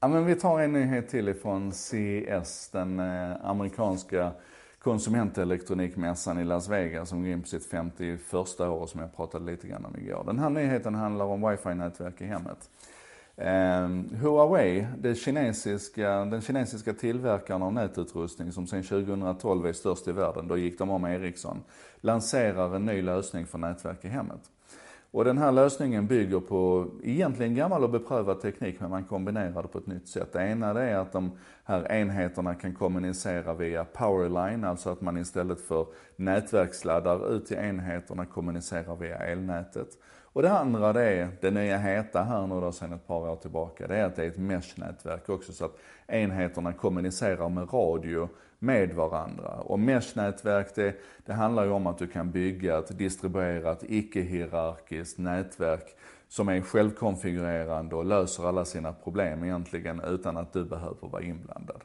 Ja, men vi tar en nyhet till ifrån CES, den eh, amerikanska konsumentelektronikmässan i Las Vegas som går in på sitt 51 år som jag pratade lite grann om igår. Den här nyheten handlar om wifi-nätverk i hemmet. Eh, Huawei, det kinesiska, den kinesiska tillverkaren av nätutrustning som sedan 2012 är störst i världen, då gick de om Ericsson, lanserar en ny lösning för nätverk i hemmet. Och den här lösningen bygger på egentligen gammal och beprövad teknik men man kombinerar det på ett nytt sätt. Det ena det är att de här enheterna kan kommunicera via powerline, alltså att man istället för nätverkssladdar ut till enheterna kommunicerar via elnätet. Och det andra det är, det nya heta här nu då sedan ett par år tillbaka, det är att det är ett mesh-nätverk också så att enheterna kommunicerar med radio med varandra. Och mesh-nätverk det, det handlar ju om att du kan bygga ett distribuerat, icke-hierarkiskt nätverk som är självkonfigurerande och löser alla sina problem egentligen utan att du behöver vara inblandad.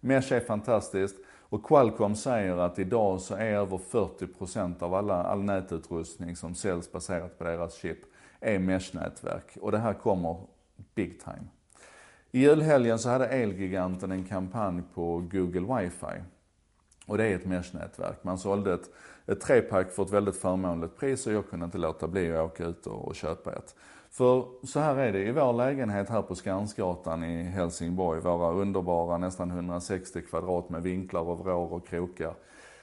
Mesh är fantastiskt och Qualcomm säger att idag så är över 40% av alla, all nätutrustning som säljs baserat på deras chip är mesh-nätverk och det här kommer big time. I julhelgen så hade Elgiganten en kampanj på Google Wifi. Och det är ett mesh-nätverk. Man sålde ett, ett trepack för ett väldigt förmånligt pris och jag kunde inte låta bli att åka ut och, och köpa ett. För så här är det, i vår lägenhet här på Skansgatan i Helsingborg, våra underbara nästan 160 kvadrat med vinklar och vrår och krokar.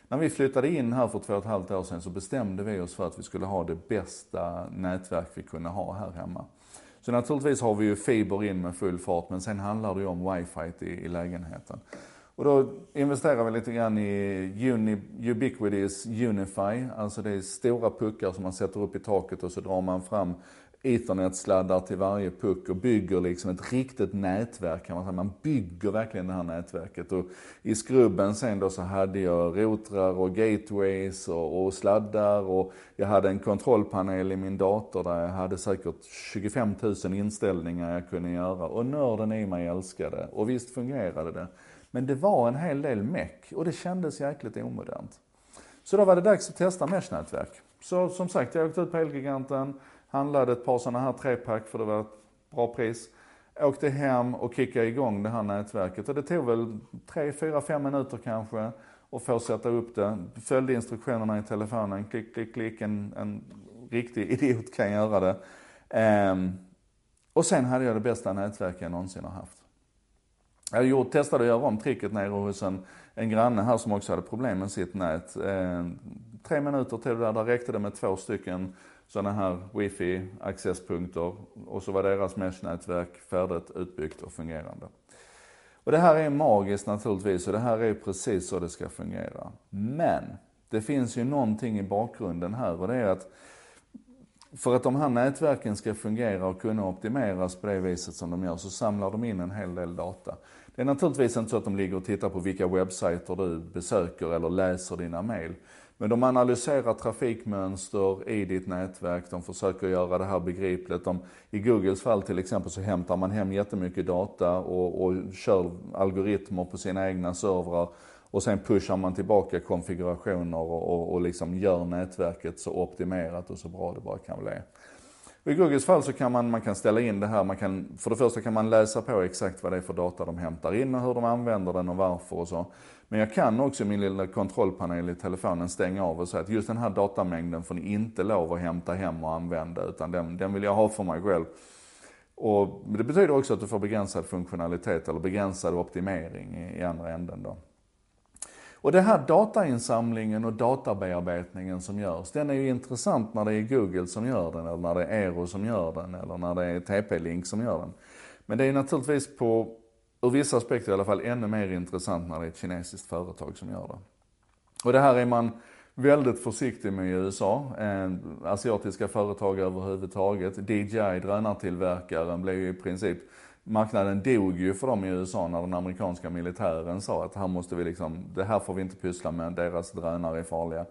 När vi flyttade in här för två och ett halvt år sedan så bestämde vi oss för att vi skulle ha det bästa nätverk vi kunde ha här hemma. Så naturligtvis har vi ju fiber in med full fart, men sen handlar det ju om wifi i, i lägenheten. Och då investerar vi lite grann i Uni, Ubiquitys Unify, alltså det är stora puckar som man sätter upp i taket och så drar man fram ethernet-sladdar till varje puck och bygger liksom ett riktigt nätverk kan man säga. Man bygger verkligen det här nätverket. Och I skrubben sen då så hade jag routrar och gateways och, och sladdar och jag hade en kontrollpanel i min dator där jag hade säkert 25 000 inställningar jag kunde göra. Och nörden i mig älskade. Och visst fungerade det. Men det var en hel del meck och det kändes jäkligt omodernt. Så då var det dags att testa mesh-nätverk. Så som sagt, jag åkte ut på Elgiganten, Handlade ett par sådana här trepack för det var ett bra pris. Åkte hem och kickade igång det här nätverket och det tog väl 3, 4, 5 minuter kanske och få sätta upp det. Följde instruktionerna i telefonen, klick, klick, klick. En, en riktig idiot kan göra det. Um, och sen hade jag det bästa nätverket jag någonsin har haft. Jag gjort, testade att göra om tricket nere hos en, en granne här som också hade problem med sitt nät. Eh, tre minuter tog det där, där räckte det med två stycken sådana här wifi accesspunkter och så var deras mesh-nätverk färdigt, utbyggt och fungerande. Och det här är magiskt naturligtvis och det här är precis så det ska fungera. Men det finns ju någonting i bakgrunden här och det är att för att de här nätverken ska fungera och kunna optimeras på det viset som de gör så samlar de in en hel del data. Det är naturligtvis inte så att de ligger och tittar på vilka webbsajter du besöker eller läser dina mail. Men de analyserar trafikmönster i ditt nätverk, de försöker göra det här begripligt. De, I Googles fall till exempel så hämtar man hem jättemycket data och, och kör algoritmer på sina egna servrar. Och sen pushar man tillbaka konfigurationer och, och, och liksom gör nätverket så optimerat och så bra det bara kan bli. I Googles fall så kan man, man kan ställa in det här, man kan, för det första kan man läsa på exakt vad det är för data de hämtar in och hur de använder den och varför och så. Men jag kan också i min lilla kontrollpanel i telefonen stänga av och säga att just den här datamängden får ni inte lov att hämta hem och använda utan den, den vill jag ha för mig själv. Och det betyder också att du får begränsad funktionalitet eller begränsad optimering i, i andra änden då. Och den här datainsamlingen och databearbetningen som görs, den är ju intressant när det är Google som gör den, eller när det är Eero som gör den, eller när det är TP-Link som gör den. Men det är naturligtvis på, ur vissa aspekter i alla fall, ännu mer intressant när det är ett kinesiskt företag som gör det. Och det här är man väldigt försiktig med i USA. Eh, asiatiska företag överhuvudtaget. DJI, drönartillverkaren, blev ju i princip marknaden dog ju för dem i USA när den amerikanska militären sa att här måste vi liksom, det här får vi inte pyssla med, deras drönare är farliga.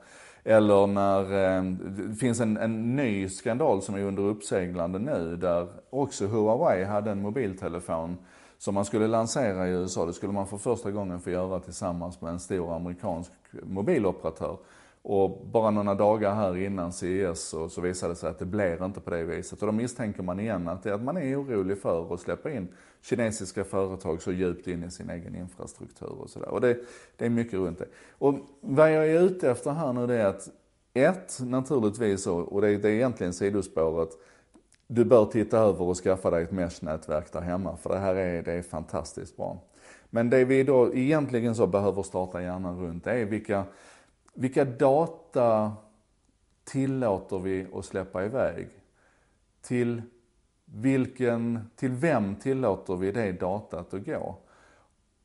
Eller när eh, det finns en, en ny skandal som är under uppseglande nu där också Huawei hade en mobiltelefon som man skulle lansera i USA. Det skulle man för första gången få göra tillsammans med en stor amerikansk mobiloperatör. Och bara några dagar här innan CES så, så visade det sig att det blir inte på det viset. Och då misstänker man igen att, det är att man är orolig för att släppa in kinesiska företag så djupt in i sin egen infrastruktur och sådär. Och det, det är mycket runt det. Och vad jag är ute efter här nu det är att ett, naturligtvis, och det är, det är egentligen sidospåret, du bör titta över och skaffa dig ett mesh-nätverk där hemma, för det här är, det är fantastiskt bra. Men det vi då egentligen så behöver starta hjärnan runt, det är vilka, vilka data tillåter vi att släppa iväg? Till vilken, till vem tillåter vi det datat att gå?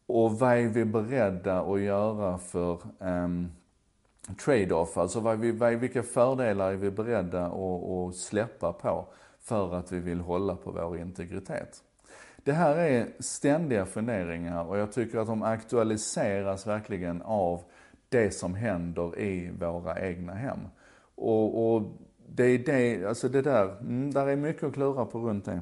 Och vad är vi beredda att göra för um, trade-off? Alltså vad är vi, vad är, vilka fördelar är vi beredda att, att släppa på för att vi vill hålla på vår integritet? Det här är ständiga funderingar och jag tycker att de aktualiseras verkligen av det som händer i våra egna hem. Och, och det är det, alltså det där, mm, där är mycket att klura på runt det.